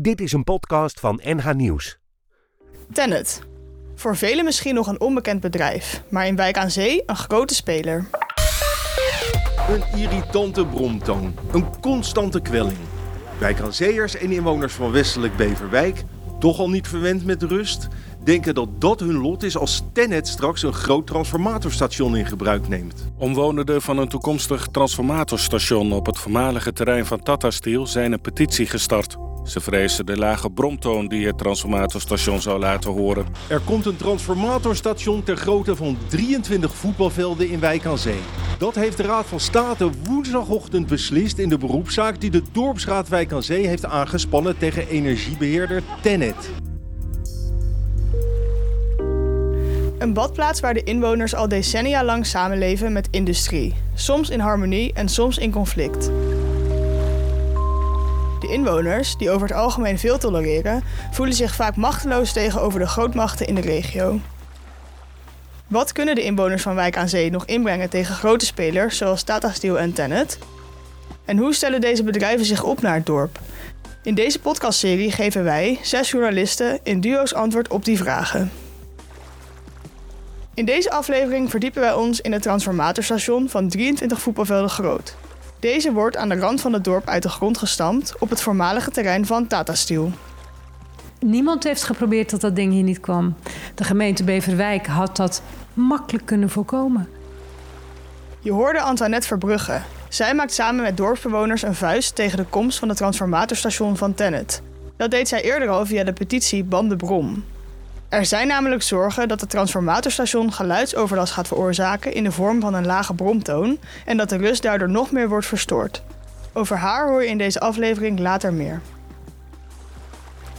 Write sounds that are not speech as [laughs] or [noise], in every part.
Dit is een podcast van NH Nieuws. Tennet. Voor velen misschien nog een onbekend bedrijf, maar in Wijk aan Zee een grote speler. Een irritante bromtoon, een constante kwelling. Wijk aan Zeeërs en inwoners van westelijk Beverwijk, toch al niet verwend met rust, denken dat dat hun lot is als Tennet straks een groot transformatorstation in gebruik neemt. Omwonenden van een toekomstig transformatorstation op het voormalige terrein van Tata Steel zijn een petitie gestart. Ze vrezen de lage bromtoon die het transformatorstation zou laten horen. Er komt een transformatorstation ter grootte van 23 voetbalvelden in Wijk aan Zee. Dat heeft de Raad van State woensdagochtend beslist in de beroepszaak die de Dorpsraad Wijk aan Zee heeft aangespannen tegen energiebeheerder Tennet. Een badplaats waar de inwoners al decennia lang samenleven met industrie. Soms in harmonie en soms in conflict. De inwoners, die over het algemeen veel tolereren, voelen zich vaak machteloos tegenover de grootmachten in de regio. Wat kunnen de inwoners van Wijk aan Zee nog inbrengen tegen grote spelers zoals Tata Steel en Tennet? En hoe stellen deze bedrijven zich op naar het dorp? In deze podcastserie geven wij, zes journalisten, in duo's antwoord op die vragen. In deze aflevering verdiepen wij ons in het transformatorstation van 23 voetbalvelden groot. Deze wordt aan de rand van het dorp uit de grond gestampt op het voormalige terrein van Tata Steel. Niemand heeft geprobeerd dat dat ding hier niet kwam. De gemeente Beverwijk had dat makkelijk kunnen voorkomen. Je hoorde Antoinette Verbrugge. Zij maakt samen met dorpsbewoners een vuist tegen de komst van het transformatorstation van Tennet. Dat deed zij eerder al via de petitie Ban de Brom. Er zijn namelijk zorgen dat het transformatorstation geluidsoverlast gaat veroorzaken in de vorm van een lage bromtoon en dat de rust daardoor nog meer wordt verstoord. Over haar hoor je in deze aflevering later meer.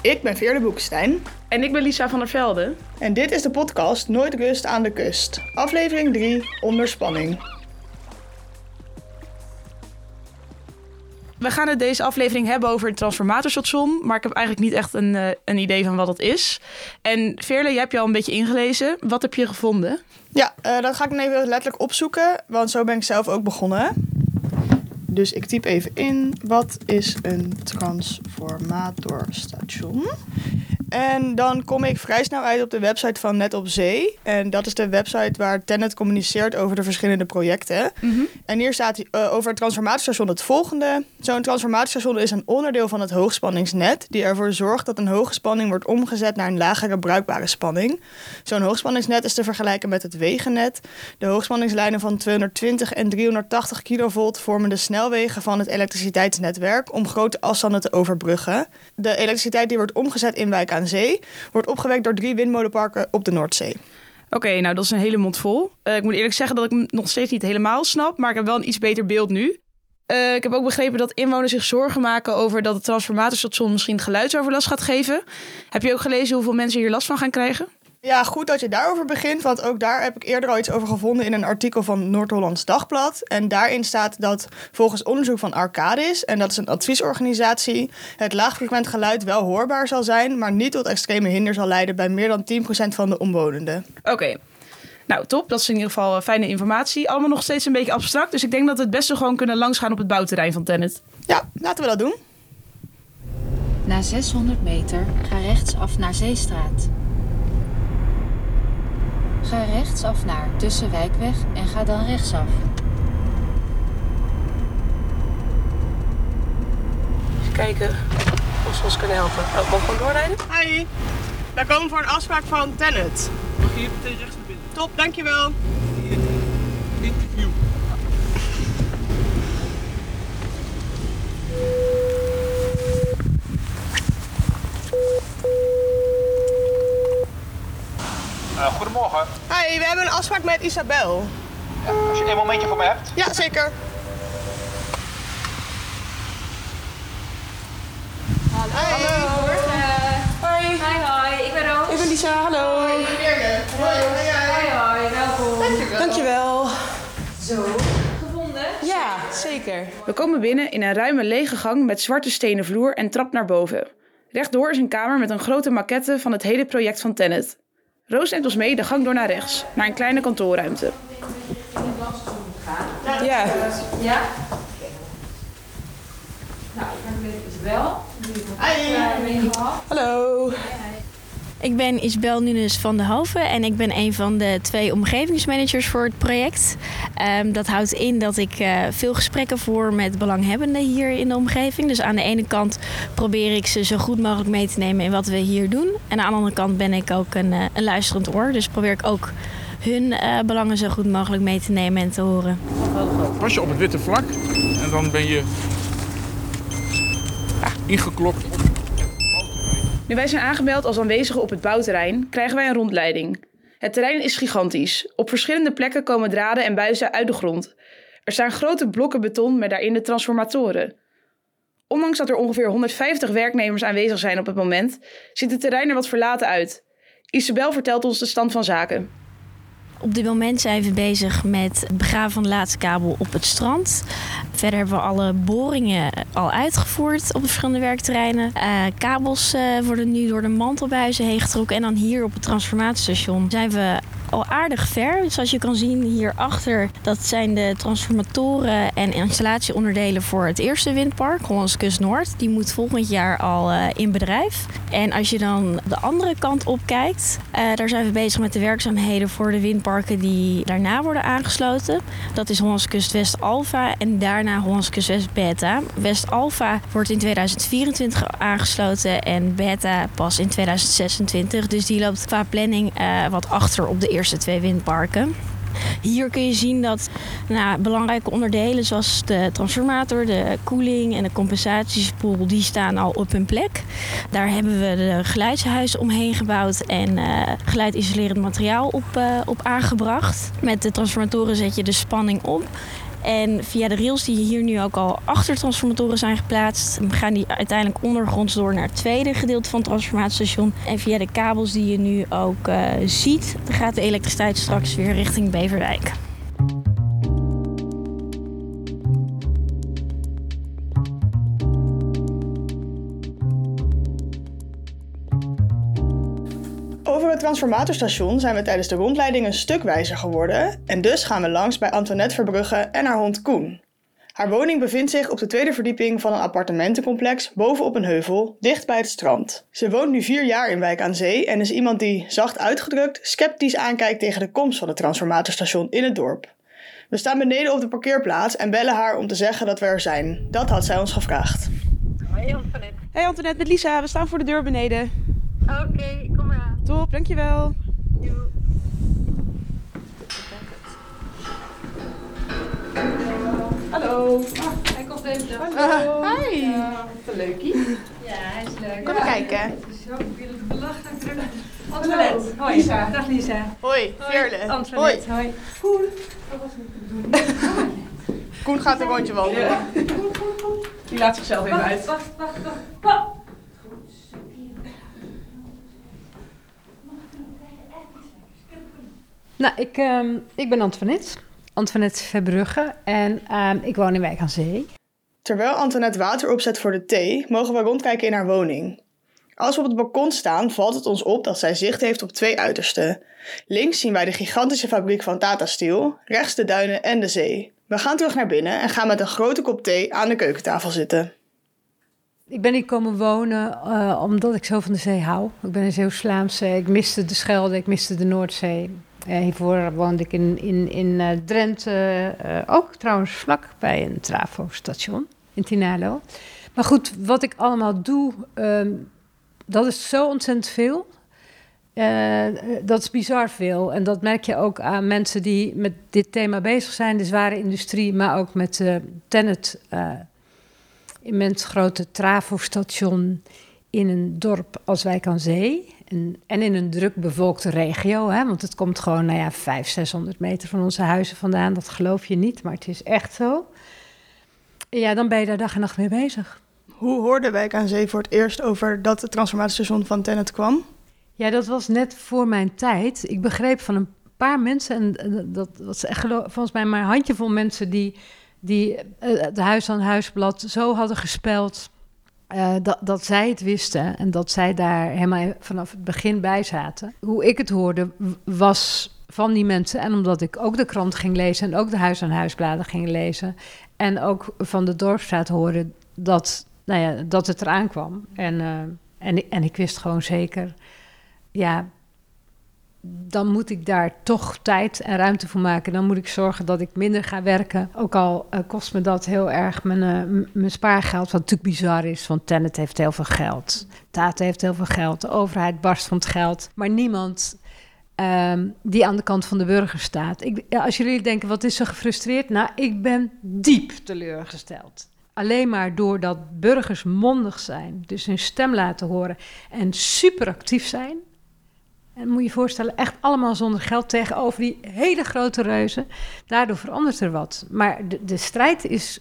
Ik ben Veerle Boekstein En ik ben Lisa van der Velde. en dit is de podcast Nooit Rust aan de Kust. Aflevering 3 Onder spanning. We gaan het deze aflevering hebben over het transformatorstation. Maar ik heb eigenlijk niet echt een, eh, een idee van wat het is. En Veerle, jij hebt je al een beetje ingelezen. Wat heb je gevonden? Ja, eh, dat ga ik even letterlijk opzoeken, want zo ben ik zelf ook begonnen. Dus ik typ even in, wat is een transformatorstation? En dan kom ik vrij snel uit op de website van Net op Zee. En dat is de website waar Tennet communiceert over de verschillende projecten. En hier staat eh, over het transformatorstation het volgende. Zo'n transformatorstation is een onderdeel van het hoogspanningsnet... die ervoor zorgt dat een hoge spanning wordt omgezet naar een lagere bruikbare spanning. Zo'n hoogspanningsnet is te vergelijken met het wegennet. De hoogspanningslijnen van 220 en 380 kilovolt vormen de snelwegen van het elektriciteitsnetwerk... om grote afstanden te overbruggen. De elektriciteit die wordt omgezet in Wijk Zee... wordt opgewekt door drie windmolenparken op de Noordzee. Oké, nou dat is een hele mond vol. Eh, ik moet eerlijk zeggen dat ik hem nog steeds niet helemaal snap. Maar ik heb wel een iets beter beeld nu. Eh, ik heb ook begrepen dat inwoners zich zorgen maken over dat het transformatorstation misschien geluidsoverlast gaat geven. Heb je ook gelezen hoeveel mensen hier last van gaan krijgen? Ja, goed dat je daarover begint, want ook daar heb ik eerder al iets over gevonden in een artikel van Noord-Hollands Dagblad. En daarin staat dat volgens onderzoek van Arcadis, en dat is een adviesorganisatie, het laagfrequent geluid wel hoorbaar zal zijn, maar niet tot extreme hinder zal leiden bij meer dan 10% van de omwonenden. Oké. Nou, top. Dat is in ieder geval eh, fijne informatie. Allemaal nog steeds een beetje abstract. Dus ik denk dat we het beste gewoon kunnen langsgaan op het bouwterrein van Tennet. Ja, laten we dat doen. Na 600 meter ga rechtsaf naar Zeestraat. Ga rechtsaf naar Tussenwijkweg en ga dan rechtsaf. Even kijken of ze ons kunnen helpen. Oh, mag ik gewoon doorrijden? Hi, wij komen voor een afspraak van Tennet. Mag je hier meteen rechts naar binnen? Top, dankjewel. Hi, we hebben een afspraak met Isabel. Als je één momentje voor me hebt. Ja, zeker. Hallo. Hoi. Hi, hoi, ik ben Roos. Ik ben Lisa, hallo. Hoi. Hoi, hoi, welkom. Dankjewel. Zo, gevonden? Ja, zeker. We komen binnen in een ruime lege gang met zwarte stenen vloer en trap naar boven. Rechtdoor is een kamer met een grote maquette van het hele project van Tennet. Roos neemt ons mee de gang door naar rechts, naar een kleine kantoorruimte. Ja, Ja? Nou, ik ben Isabel. Die Hallo. Ik ben Isabel Nunes van de Hoven en ik ben een van de twee omgevingsmanagers voor het project. Ehm, dat houdt in dat ik eh, veel gesprekken voer met belanghebbenden hier in de omgeving. Dus aan de ene kant probeer ik ze zo goed mogelijk mee te nemen in wat we hier doen. En aan de andere kant ben ik ook een, eh, een luisterend oor. Dus probeer ik ook hun eh, belangen zo goed mogelijk mee te nemen en te horen. Pas je op het witte vlak en dan ben je ja, ingeklokt. Nu wij zijn aangemeld als aanwezigen op het bouwterrein, krijgen wij een rondleiding. Het terrein is gigantisch. Op verschillende plekken komen draden en buizen uit de grond. Er staan grote blokken beton met daarin de transformatoren. Ondanks dat er ongeveer 150 werknemers aanwezig zijn op het moment, ziet het terrein er wat verlaten uit. Isabel vertelt ons de stand van zaken. Op dit moment zijn we bezig met het begraven van de laatste kabel op het strand. Verder hebben we alle boringen al uitgevoerd op de verschillende werkterreinen. Uh, kabels uh, worden nu door de mantelbuizen heen getrokken. En dan hier op het transformatiestation zijn we al aardig ver. Zoals je kan zien hierachter, dat zijn de transformatoren en installatieonderdelen voor het eerste windpark, Hollands Kust Noord. Die moet volgend jaar al uh, in bedrijf. En als je dan de andere kant op kijkt, daar zijn we bezig met de werkzaamheden voor de windparken die daarna worden aangesloten. Dat is Hollands Kust West Alpha en daarna Hollands Kust West Beta. West Alpha wordt in 2024 aangesloten en Beta pas in 2026. Dus die loopt qua planning uh, wat achter op de eerste twee windparken. Hier kun je zien dat nou, belangrijke onderdelen zoals de transformator, de koeling en de compensatiespoel, die staan al op hun plek. Daar hebben we de geluidshuis omheen gebouwd en uh, geluidisolerend materiaal op, uh, op aangebracht. Met de transformatoren zet je de spanning op. En via de rails die hier nu ook al achter transformatoren zijn geplaatst, gaan die uiteindelijk ondergronds door naar het tweede gedeelte van het transformatiestation. En via de kabels die je nu ook uh, ziet, gaat de elektriciteit straks weer richting Beverwijk. Transformatorstation zijn we tijdens de rondleiding een stuk wijzer geworden en dus gaan we langs bij Antoinette Verbrugge en haar hond Koen. Haar woning bevindt zich op de tweede verdieping van een appartementencomplex bovenop een heuvel, dicht bij het strand. Ze woont nu vier jaar in Wijk aan Zee en is iemand die, zacht uitgedrukt, sceptisch aankijkt tegen de komst van het transformatorstation in het dorp. We staan beneden op de parkeerplaats en bellen haar om te zeggen dat we er zijn. Dat had zij ons gevraagd. Hoi Antoinette. Hey Antoinette, met Lisa. We staan voor de deur beneden. Oké, okay. Top, dankjewel. Jo. Hallo. Ah, hij komt even door. Hallo. Uh, hi. Ja, wat een leukie. Ja, hij is leuk. Kom ja. kijken. Zo belachelijk druk. Antoinette. Hoi. Lisa. Dag Lisa. Hoi, Veerle. Antoinette. Hoi. Koen. Wat was het [laughs] Koen gaat een rondje wandelen. Ja. Die laat zichzelf even uit. Wacht, wacht, wacht. wacht. Nou, ik, um, ik ben Antoinette. Antoinette Verbrugge en um, ik woon in Wijk aan Zee. Terwijl Antoinette water opzet voor de thee, mogen we rondkijken in haar woning. Als we op het balkon staan, valt het ons op dat zij zicht heeft op twee uitersten. Links zien wij de gigantische fabriek van Tata Steel, rechts de duinen en de zee. We gaan terug naar binnen en gaan met een grote kop thee aan de keukentafel zitten. Ik ben hier komen wonen uh, omdat ik zo van de zee hou. Ik ben een Zeeuws-Vlaamse. Ik miste de Schelde, ik miste de Noordzee. Uh, hiervoor woonde ik in, in, in uh, Drenthe, uh, ook trouwens vlak bij een trafostation in Tinalo. Maar goed, wat ik allemaal doe, um, dat is zo ontzettend veel. Dat is bizar veel. En dat merk je ook aan mensen die met dit thema bezig zijn, de zware industrie, maar ook met uh, Tennet, uh, immens grote trafostation in een dorp als Wijk aan Zee. En, en in een druk bevolkte regio, hè, want het komt gewoon, nou ja, 500, 600 meter van onze huizen vandaan. Dat geloof je niet, maar het is echt zo. Ja, dan ben je daar dag en nacht mee bezig. Hoe hoorde Wijk aan Zee voor het eerst over dat het transformatiestation van Tennet kwam? Ja, dat was net voor mijn tijd. Ik begreep van een paar mensen, en dat was echt volgens mij maar een handjevol mensen die, die het Huis aan Huisblad zo hadden gespeld. Uh, dat, dat zij het wisten en dat zij daar helemaal vanaf het begin bij zaten. Hoe ik het hoorde was van die mensen. En omdat ik ook de krant ging lezen en ook de Huis aan Huisbladen ging lezen. En ook van de Dorpstraat horen dat nou ja, dat het eraan kwam. En, uh, en, en ik wist gewoon zeker, ja, dan moet ik daar toch tijd en ruimte voor maken. Dan moet ik zorgen dat ik minder ga werken. Ook al uh, kost me dat heel erg mijn, uh, mijn spaargeld, wat natuurlijk bizar is. Want Tennet heeft heel veel geld. Tata heeft heel veel geld. De overheid barst van het geld. Maar niemand um, die aan de kant van de burger staat. Ik, als jullie denken, wat is ze gefrustreerd? Nou, ik ben diep teleurgesteld. Alleen maar doordat burgers mondig zijn, dus hun stem laten horen en super actief zijn. En moet je je voorstellen, echt allemaal zonder geld tegenover die hele grote reuzen. Daardoor verandert er wat. Maar de, de strijd is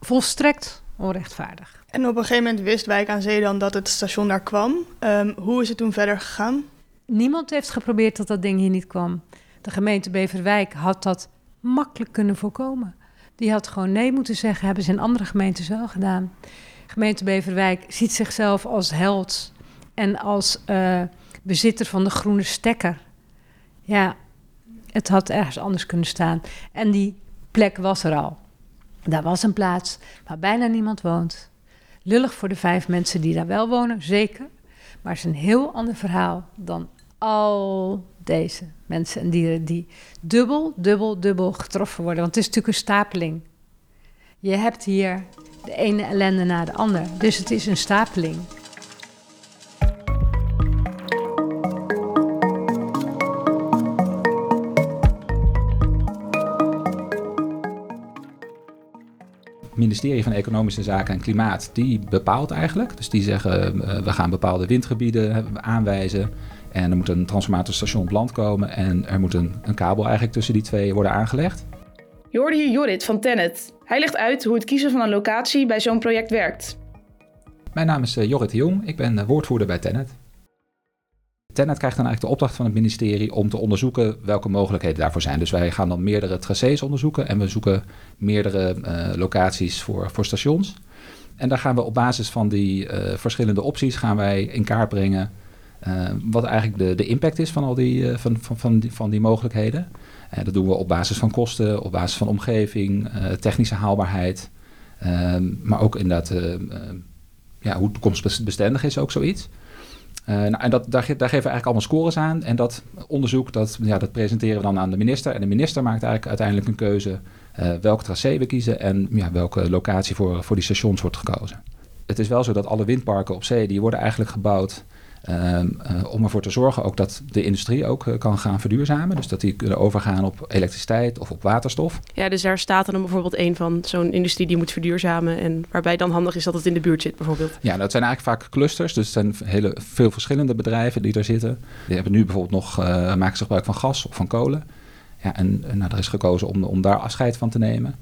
volstrekt onrechtvaardig. En op een gegeven moment wist Wijk aan Zee dan dat het station daar kwam. Um, hoe is het toen verder gegaan? Niemand heeft geprobeerd dat dat ding hier niet kwam. De gemeente Beverwijk had dat makkelijk kunnen voorkomen. Die had gewoon nee moeten zeggen, hebben ze in andere gemeentes wel gedaan. Gemeente Beverwijk ziet zichzelf als held en als uh, bezitter van de groene stekker. Ja, het had ergens anders kunnen staan. En die plek was er al. Daar was een plaats waar bijna niemand woont. Lullig voor de vijf mensen die daar wel wonen, zeker. Maar het is een heel ander verhaal dan al deze mensen en dieren die dubbel, dubbel, dubbel getroffen worden. Want het is natuurlijk een stapeling. Je hebt hier de ene ellende na de ander. Dus het is een stapeling. Ministerie van Economische Zaken en Klimaat, die bepaalt eigenlijk. Dus die zeggen, uh, we gaan bepaalde windgebieden aanwijzen. En er moet een transformatorstation op land komen. En er moet een, een kabel eigenlijk tussen die twee worden aangelegd. Je hoorde hier Jorrit van Tennet. Hij legt uit hoe het kiezen van een locatie bij zo'n project werkt. Mijn naam is uh, Jorrit de Jong. Ik ben uh, woordvoerder bij Tennet. Tennet krijgt dan eigenlijk de opdracht van het ministerie om te onderzoeken welke mogelijkheden daarvoor zijn. Dus wij gaan dan meerdere tracés onderzoeken en we zoeken meerdere uh, locaties voor, voor stations. En daar gaan we op basis van die verschillende opties gaan wij in kaart brengen uh, wat eigenlijk de, de impact is van al die, van, van, van, van die mogelijkheden. Uh, dat doen we op basis van kosten, op basis van omgeving, technische haalbaarheid. Maar ook inderdaad ja, hoe toekomstbestendig is ook zoiets. Nou, en dat, daar, geven we eigenlijk allemaal scores aan. En dat onderzoek dat, ja, dat presenteren we dan aan de minister. En de minister maakt eigenlijk uiteindelijk een keuze welke tracé we kiezen en ja, welke locatie voor, voor die stations wordt gekozen. Het is wel zo dat alle windparken op zee die worden eigenlijk gebouwd Um, uh, om ervoor te zorgen ook dat de industrie ook uh, kan gaan verduurzamen. Dus dat die kunnen overgaan op elektriciteit of op waterstof. Ja, dus daar staat dan bijvoorbeeld een van zo'n industrie die moet verduurzamen. En waarbij dan handig is dat het in de buurt zit bijvoorbeeld. Ja, dat zijn eigenlijk vaak clusters. Dus het zijn hele, veel verschillende bedrijven die daar zitten. Die hebben nu bijvoorbeeld nog, uh, maken ze gebruik van gas of van kolen. Ja, en nou, er is gekozen om, om daar afscheid van te nemen.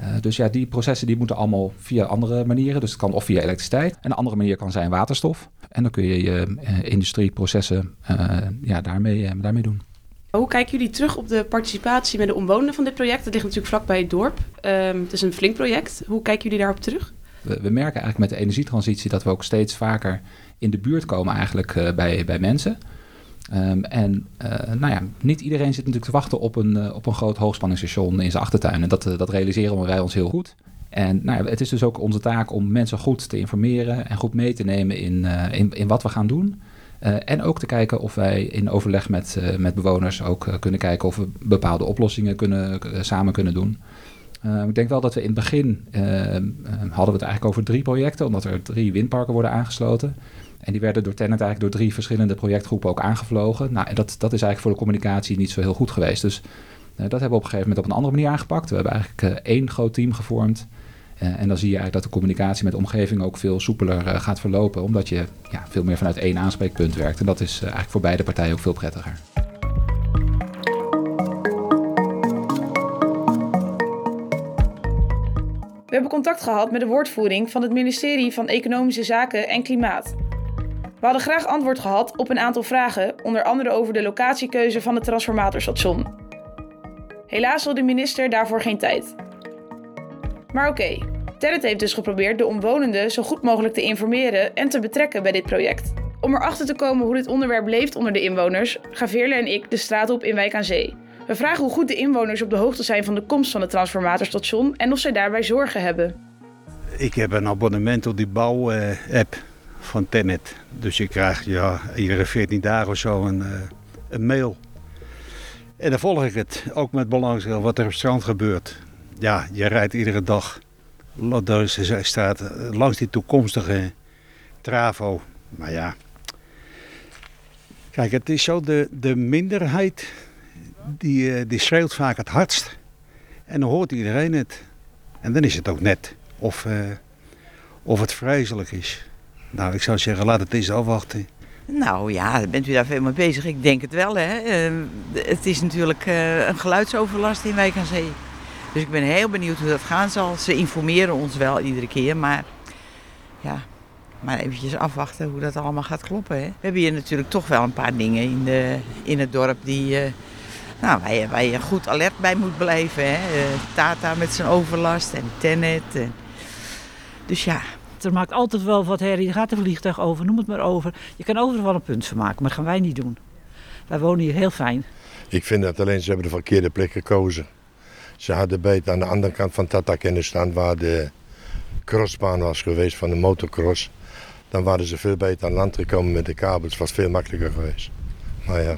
Uh, dus ja, die processen die moeten allemaal via andere manieren. Dus het kan of via elektriciteit. En een andere manier kan zijn waterstof. En dan kun je je uh, industrieprocessen uh, ja, daarmee, daarmee doen. Hoe kijken jullie terug op de participatie met de omwonenden van dit project? Het ligt natuurlijk vlakbij het dorp. Um, het is een flink project. Hoe kijken jullie daarop terug? We, we, merken eigenlijk met de energietransitie dat we ook steeds vaker in de buurt komen eigenlijk bij, bij mensen. Um, en uh, nou ja, niet iedereen zit natuurlijk te wachten op een, uh, op een groot hoogspanningsstation in zijn achtertuin. En dat, dat realiseren wij ons heel goed. En nou het is dus ook onze taak om mensen goed te informeren en goed mee te nemen in, in, in, wat we gaan doen. en ook te kijken of wij in overleg met, met bewoners ook kunnen kijken of we bepaalde oplossingen kunnen, samen kunnen doen. ik denk wel dat we in het begin hadden we het eigenlijk over drie projecten, omdat er drie windparken worden aangesloten. En die werden door Tennet eigenlijk door drie verschillende projectgroepen ook aangevlogen. Nou, en dat, dat is eigenlijk voor de communicatie niet zo heel goed geweest. Dus dat hebben we op een gegeven moment op een andere manier aangepakt. We hebben eigenlijk één groot team gevormd. Uh, en dan zie je eigenlijk dat de communicatie met de omgeving ook veel soepeler gaat verlopen. Omdat je ja, veel meer vanuit één aanspreekpunt werkt. En dat is eigenlijk voor beide partijen ook veel prettiger. We hebben contact gehad met de woordvoering van het ministerie van Economische Zaken en Klimaat. We hadden graag antwoord gehad op een aantal vragen, onder andere over de locatiekeuze van het transformatorstation. Helaas wil de minister daarvoor geen tijd. Maar oké, Tennet heeft dus geprobeerd de omwonenden zo goed mogelijk te informeren en te betrekken bij dit project. Om erachter te komen hoe dit onderwerp leeft onder de inwoners, gaan Veerle en ik de straat op in Wijk aan Zee. We vragen hoe goed de inwoners op de hoogte zijn van de komst van het transformatorstation en of zij daarbij zorgen hebben ik heb een abonnement op die bouw-app van Tenet. Dus je krijgt ja, iedere 14 dagen of zo een, eh, een mail. En dan volg ik het, ook met belangstelling wat er op het strand gebeurt. Ja, je rijdt iedere dag dus staat eh, langs die toekomstige travo. Maar ja, kijk, het is zo, de, de minderheid die, eh, die schreeuwt vaak het hardst. En dan hoort iedereen het. En dan is het ook net of, uh, of het vreselijk is. Nou, ik zou zeggen, laat het eens afwachten. Nou ja, bent u daar veel mee bezig? Ik denk het wel, hè. Uh, het is natuurlijk een geluidsoverlast in Wijk aan Zee. Dus ik ben heel benieuwd hoe dat gaan zal. Ze informeren ons wel iedere keer, maar ja, maar eventjes afwachten hoe dat allemaal gaat kloppen. Hè. We hebben hier natuurlijk toch wel een paar dingen in, de, in het dorp die, uh, nou, waar, je, waar je goed alert bij moet blijven. Hè. Uh, Tata met zijn overlast en Tenet. En... Dus ja. Er maakt altijd wel wat herrie. Er gaat een vliegtuig over, noem het maar over. Je kan overal een punt van maken, maar dat gaan wij niet doen. Wij wonen hier heel fijn. Ik vind dat alleen ze hebben de verkeerde plek gekozen. Ze hadden beter aan de andere kant van Tata kunnen staan waar de crossbaan was geweest van de motocross. Dan waren ze veel beter aan land gekomen met de kabels. Was veel makkelijker geweest. Maar ja,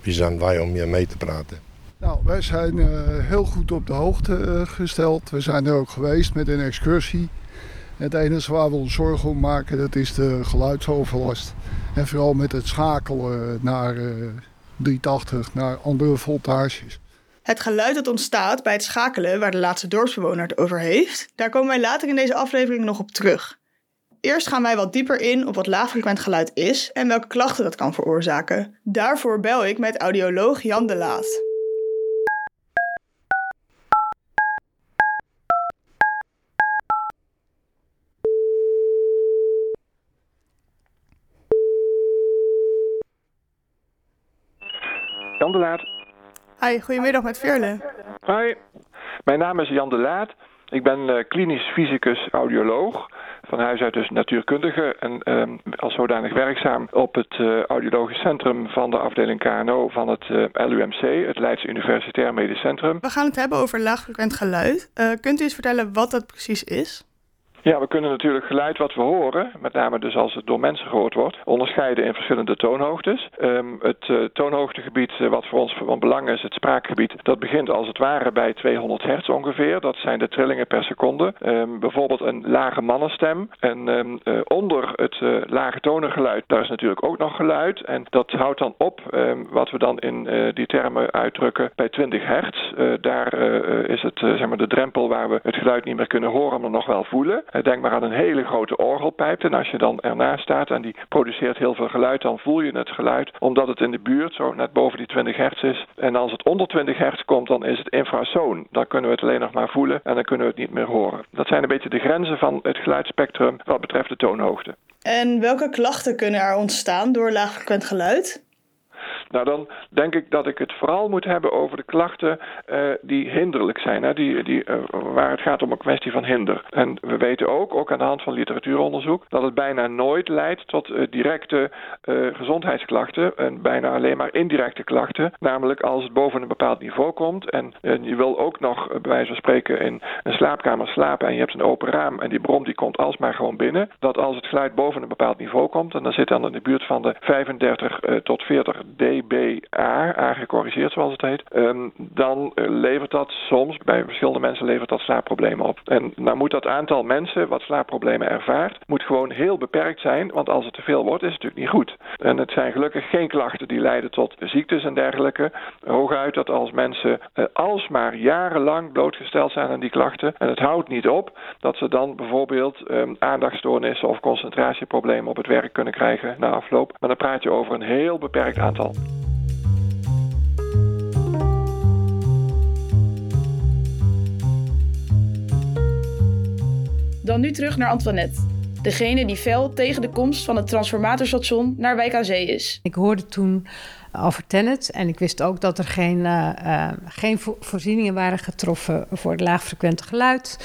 wie zijn wij om hier mee te praten? Nou, wij zijn uh, heel goed op de hoogte uh, gesteld. We zijn er ook geweest met een excursie. Het enige waar we ons zorgen om maken, dat is de geluidsoverlast. En vooral met het schakelen naar uh, 380, naar andere voltages. Het geluid dat ontstaat bij het schakelen waar de laatste dorpsbewoner het over heeft, daar komen wij later in deze aflevering nog op terug. Eerst gaan wij wat dieper in op wat laagfrequent geluid is en welke klachten dat kan veroorzaken. Daarvoor bel ik met audioloog Jan de Laat. Jan de Laat. Hi, goedemiddag met Veerle. Hoi, mijn naam is Jan de Laat. Ik ben uh, klinisch fysicus audioloog. Van huis uit dus natuurkundige en uh, als zodanig werkzaam op het uh, audiologisch centrum van de afdeling KNO van het uh, LUMC, het Leids Universitair Medisch Centrum. We gaan het hebben over laagfrequent geluid. kunt u eens vertellen wat dat precies is? Ja, we kunnen natuurlijk geluid wat we horen, met name dus als het door mensen gehoord wordt, onderscheiden in verschillende toonhoogtes. Um, het uh, toonhoogtegebied uh, wat voor ons van belang is, het spraakgebied, dat begint als het ware bij 200 hertz ongeveer. Dat zijn de trillingen per seconde. Um, bijvoorbeeld een lage mannenstem. En um, uh, onder het lage tonengeluid, daar is natuurlijk ook nog geluid. En dat houdt dan op, wat we dan in die termen uitdrukken, bij 20 hertz. daar is het zeg maar de drempel waar we het geluid niet meer kunnen horen, maar nog wel voelen. Denk maar aan een hele grote orgelpijp. En als je dan ernaast staat en die produceert heel veel geluid, dan voel je het geluid. Omdat het in de buurt zo net boven die 20 hertz is. En als het onder 20 hertz komt, dan is het infrasoon. Dan kunnen we het alleen nog maar voelen en dan kunnen we het niet meer horen. Dat zijn een beetje de grenzen van het geluidsspectrum wat betreft de toonhoogte. En welke klachten kunnen er ontstaan door laagfrequent geluid? Nou, dan denk ik dat ik het vooral moet hebben over de klachten uh, die hinderlijk zijn. Hè? Die, die, uh, waar het gaat om een kwestie van hinder. En we weten ook, ook aan de hand van literatuuronderzoek, dat het bijna nooit leidt tot uh, directe gezondheidsklachten. En bijna alleen maar indirecte klachten. Namelijk als het boven een bepaald niveau komt. En je wil ook nog, bij wijze van spreken, in een slaapkamer slapen. En je hebt een open raam. En die brom die komt alsmaar gewoon binnen. Dat als het geluid boven een bepaald niveau komt. En dan zit dan in de buurt van de 35 tot 40 dB DBA, aangecorrigeerd zoals het heet, um, dan uh, levert dat soms, bij verschillende mensen levert dat slaapproblemen op. En nou moet dat aantal mensen wat slaapproblemen ervaart, moet gewoon heel beperkt zijn, want als het te veel wordt is het natuurlijk niet goed. En het zijn gelukkig geen klachten die leiden tot ziektes en dergelijke. Hooguit dat als mensen uh, alsmaar jarenlang blootgesteld zijn aan die klachten en het houdt niet op, dat ze dan bijvoorbeeld um, aandachtstoornissen of concentratieproblemen op het werk kunnen krijgen na afloop. Maar dan praat je over een heel beperkt aantal. Dan nu terug naar Antoinette. Degene die fel tegen de komst van het transformatorstation naar Wijk aan Zee is. Ik hoorde toen over Tennet en ik wist ook dat er geen, uh, uh, geen voorzieningen waren getroffen voor het laagfrequente geluid.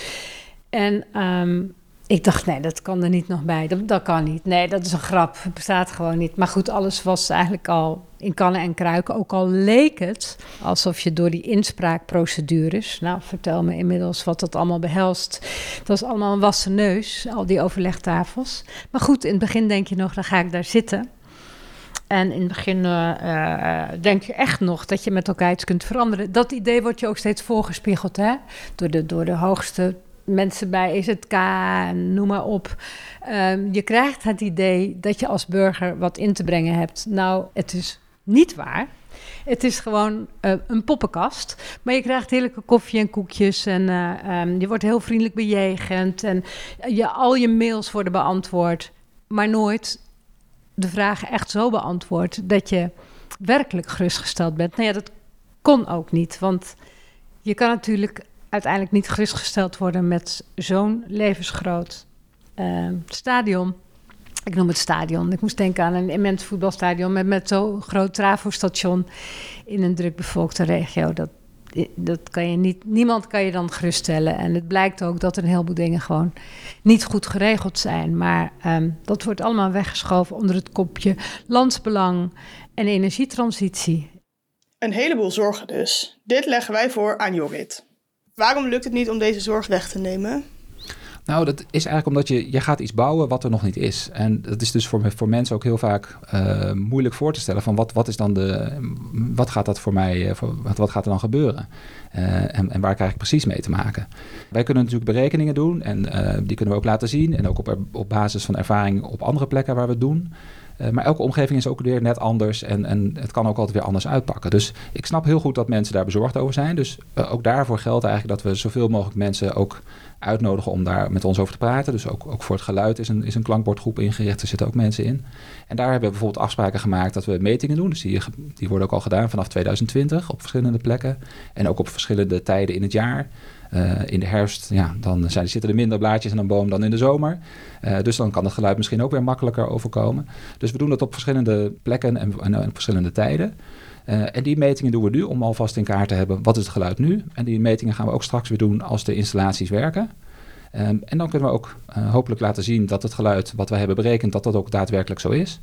En um, Ik dacht, nee, dat kan er niet nog bij. Dat, dat kan niet. Nee, dat is een grap. Het bestaat gewoon niet. Maar goed, alles was eigenlijk al in kannen en kruiken. Ook al leek het alsof je door die inspraakprocedures... Nou, vertel me inmiddels wat dat allemaal behelst. Dat is allemaal een wassen neus, al die overlegtafels. Maar goed, in het begin denk je nog, dan ga ik daar zitten... En in het begin uh, denk je echt nog dat je met elkaar iets kunt veranderen. Dat idee wordt je ook steeds voorgespiegeld, hè? Door de, door de hoogste mensen bij EZK, noem maar op. Um, je krijgt het idee dat je als burger wat in te brengen hebt. Nou, het is niet waar. Het is gewoon uh, een poppenkast. Maar je krijgt heerlijke koffie en koekjes. En uh, um, je wordt heel vriendelijk bejegend. En je, al je mails worden beantwoord. Maar nooit de vragen echt zo beantwoord dat je werkelijk gerustgesteld bent. Nou ja, dat kon ook niet. Want je kan natuurlijk uiteindelijk niet gerustgesteld worden met zo'n levensgroot uh, stadion. Ik noem het stadion. Ik moest denken aan een immens voetbalstadion met, met zo'n groot trafostation in een drukbevolkte regio. Dat, dat kan je niet, niemand kan je dan geruststellen. En het blijkt ook dat een heleboel dingen gewoon niet goed geregeld zijn. Maar um, dat wordt allemaal weggeschoven onder het kopje landsbelang en energietransitie. Een heleboel zorgen dus. Dit leggen wij voor aan Jorrit. Waarom lukt het niet om deze zorg weg te nemen? Nou, dat is eigenlijk omdat je, je gaat iets bouwen wat er nog niet is. En dat is dus voor, voor mensen ook heel vaak uh, moeilijk voor te stellen van wat, wat is dan de, wat gaat dat voor mij, uh, voor, wat, wat gaat er dan gebeuren? Uh, en, en waar krijg ik precies mee te maken? Wij kunnen natuurlijk berekeningen doen en die kunnen we ook laten zien. En ook op, op basis van ervaring op andere plekken waar we het doen. Uh, maar elke omgeving is ook weer net anders en, en het kan ook altijd weer anders uitpakken. Dus ik snap heel goed dat mensen daar bezorgd over zijn. Dus uh, ook daarvoor geldt eigenlijk dat we zoveel mogelijk mensen ook uitnodigen om daar met ons over te praten. Dus ook, ook voor het geluid is een, is een klankbordgroep ingericht. Er zitten ook mensen in. En daar hebben we bijvoorbeeld afspraken gemaakt dat we metingen doen. Dus die, die worden ook al gedaan vanaf 2020 op verschillende plekken. En ook op verschillende tijden in het jaar. Uh, in de herfst, ja, dan zijn, zitten er minder blaadjes aan een boom dan in de zomer. Uh, dus dan kan het geluid misschien ook weer makkelijker overkomen. Dus we doen dat op verschillende plekken en, en, en verschillende tijden. En die metingen doen we nu om alvast in kaart te hebben wat is het geluid nu. En die metingen gaan we ook straks weer doen als de installaties werken. Um, en dan kunnen we ook hopelijk laten zien dat het geluid wat we hebben berekend, dat dat ook daadwerkelijk zo is.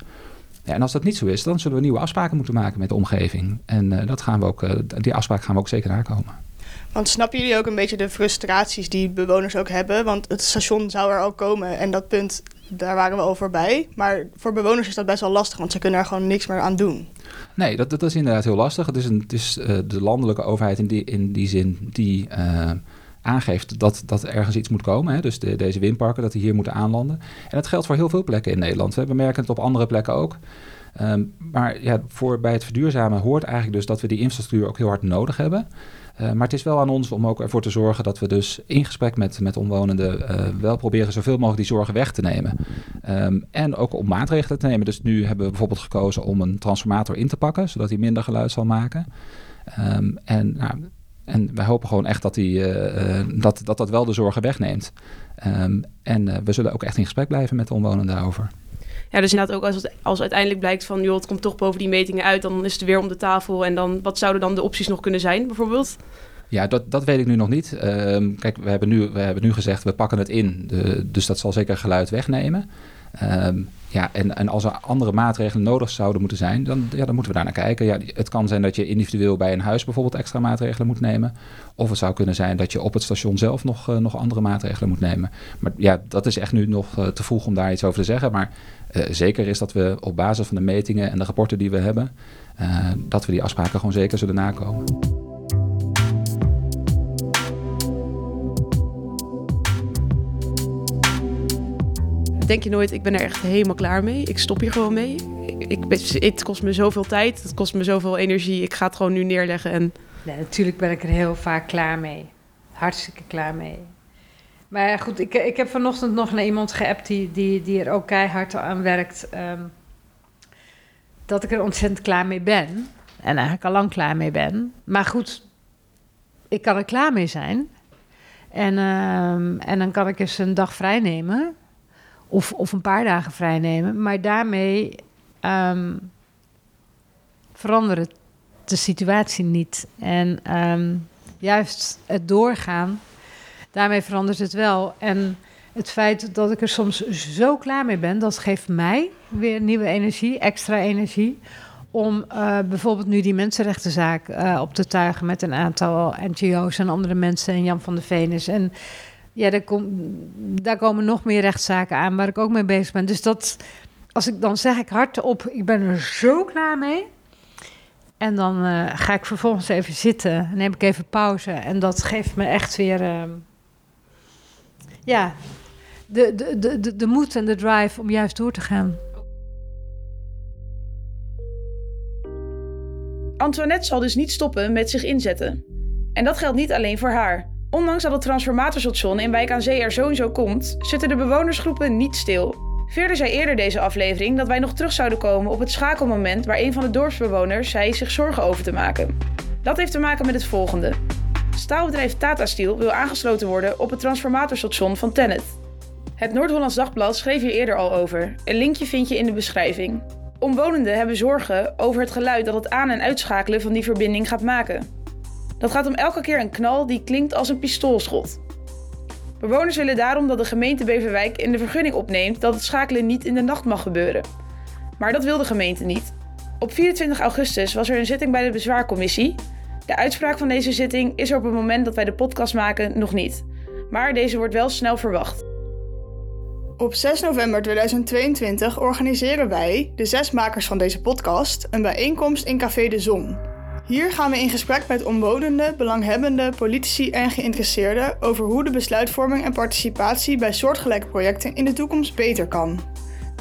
Ja, en als dat niet zo is, dan zullen we nieuwe afspraken moeten maken met de omgeving. En dat gaan we ook, die afspraak gaan we ook zeker nakomen. Want snappen jullie ook een beetje de frustraties die bewoners ook hebben? Want het station zou er al komen en dat punt, daar waren we al voorbij. Maar voor bewoners is dat best wel lastig, want ze kunnen er gewoon niks meer aan doen. Nee, dat, dat is inderdaad heel lastig. Het is, een, het is uh, de landelijke overheid in die, in die zin die uh, aangeeft dat, dat ergens iets moet komen. Hè? Dus de, deze windparken, dat die hier moeten aanlanden. En dat geldt voor heel veel plekken in Nederland. We merken het op andere plekken ook. Um, maar ja, voor, bij het verduurzamen hoort eigenlijk dus dat we die infrastructuur ook heel hard nodig hebben. Uh, maar het is wel aan ons om ook ervoor te zorgen dat we dus in gesprek met, met omwonenden uh, wel proberen zoveel mogelijk die zorgen weg te nemen. Um, en ook om maatregelen te nemen. Dus nu hebben we bijvoorbeeld gekozen om een transformator in te pakken, zodat hij minder geluid zal maken. Um, en, nou, en wij hopen gewoon echt dat, die, uh, dat, dat dat wel de zorgen wegneemt. Um, en we zullen ook echt in gesprek blijven met de omwonenden daarover. Ja, dus inderdaad ook als, als uiteindelijk blijkt van... joh, het komt toch boven die metingen uit... dan is het weer om de tafel. En dan, wat zouden dan de opties nog kunnen zijn, bijvoorbeeld? Ja, dat, dat weet ik nu nog niet. Um, kijk, we hebben, nu, we hebben nu gezegd, we pakken het in. De, dus dat zal zeker geluid wegnemen. Um, ja, en, en als er andere maatregelen nodig zouden moeten zijn, dan, ja, dan moeten we daar naar kijken. Ja, het kan zijn dat je individueel bij een huis bijvoorbeeld extra maatregelen moet nemen. Of het zou kunnen zijn dat je op het station zelf nog, uh, nog andere maatregelen moet nemen. Maar ja, dat is echt nu nog uh, te vroeg om daar iets over te zeggen. Maar uh, zeker is dat we op basis van de metingen en de rapporten die we hebben, dat we die afspraken gewoon zeker zullen nakomen. Denk je nooit, ik ben er echt helemaal klaar mee. Ik stop hier gewoon mee. Ik, het kost me zoveel tijd, het kost me zoveel energie. Ik ga het gewoon nu neerleggen. En... Natuurlijk ben ik er heel vaak klaar mee. Hartstikke klaar mee. Maar goed, ik, ik heb vanochtend nog naar iemand geappt die, die, die er ook keihard aan werkt. Um, dat ik er ontzettend klaar mee ben. En eigenlijk al lang klaar mee ben. Maar goed, ik kan er klaar mee zijn. En, um, en dan kan ik eens een dag vrij nemen. Of, of een paar dagen vrij nemen. Maar daarmee um, verandert de situatie niet. En um, juist het doorgaan, daarmee verandert het wel. En het feit dat ik er soms zo klaar mee ben, dat geeft mij weer nieuwe energie, extra energie. Om uh, bijvoorbeeld nu die mensenrechtenzaak uh, op te tuigen met een aantal NGO's en andere mensen en Jan van de Venus. En ja, daar, kom, daar komen nog meer rechtszaken aan waar ik ook mee bezig ben. Dus dat, als ik dan zeg ik hardop, ik ben er zo klaar mee. En dan uh, ga ik vervolgens even zitten, neem ik even pauze. En dat geeft me echt weer, uh, ja, de, de, de, de, de moed en de drive om juist door te gaan. Antoinette zal dus niet stoppen met zich inzetten. En dat geldt niet alleen voor haar. Ondanks dat het transformatorstation in Wijk aan Zee er zo komt, zitten de bewonersgroepen niet stil. Verder zei eerder deze aflevering dat wij nog terug zouden komen op het schakelmoment waar een van de dorpsbewoners zei zich zorgen over te maken. Dat heeft te maken met het volgende. Staalbedrijf Tata Steel wil aangesloten worden op het transformatorstation van Tennet. Het Noord-Hollands Dagblad schreef hier eerder al over. Een linkje vind je in de beschrijving. Omwonenden hebben zorgen over het geluid dat het aan- en uitschakelen van die verbinding gaat maken. Dat gaat om elke keer een knal die klinkt als een pistoolschot. Bewoners willen daarom dat de gemeente Beverwijk in de vergunning opneemt dat het schakelen niet in de nacht mag gebeuren. Maar dat wil de gemeente niet. Op 24 augustus was er een zitting bij de bezwaarcommissie. De uitspraak van deze zitting is er op het moment dat wij de podcast maken nog niet. Maar deze wordt wel snel verwacht. Op 6 november 2022 organiseren wij, de zes makers van deze podcast, een bijeenkomst in Café de Zon. Hier gaan we in gesprek met omwonenden, belanghebbenden, politici en geïnteresseerden over hoe de besluitvorming en participatie bij soortgelijke projecten in de toekomst beter kan.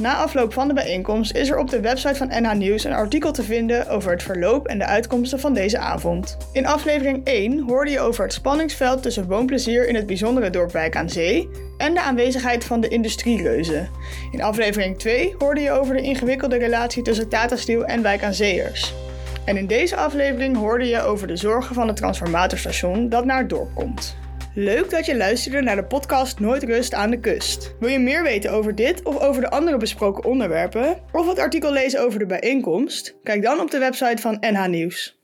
Na afloop van de bijeenkomst is er op de website van NH Nieuws een artikel te vinden over het verloop en de uitkomsten van deze avond. In aflevering 1 hoorde je over het spanningsveld tussen woonplezier in het bijzondere dorp Wijk aan Zee en de aanwezigheid van de industriereuzen. In aflevering 2 hoorde je over de ingewikkelde relatie tussen Tata Steel en Wijk aan Zeeërs. En in deze aflevering hoorde je over de zorgen van het transformatorstation dat naar het dorp komt. Leuk dat je luisterde naar de podcast Nooit Rust aan de Kust. Wil je meer weten over dit of over de andere besproken onderwerpen? Of het artikel lezen over de bijeenkomst? Kijk dan op de website van NH Nieuws.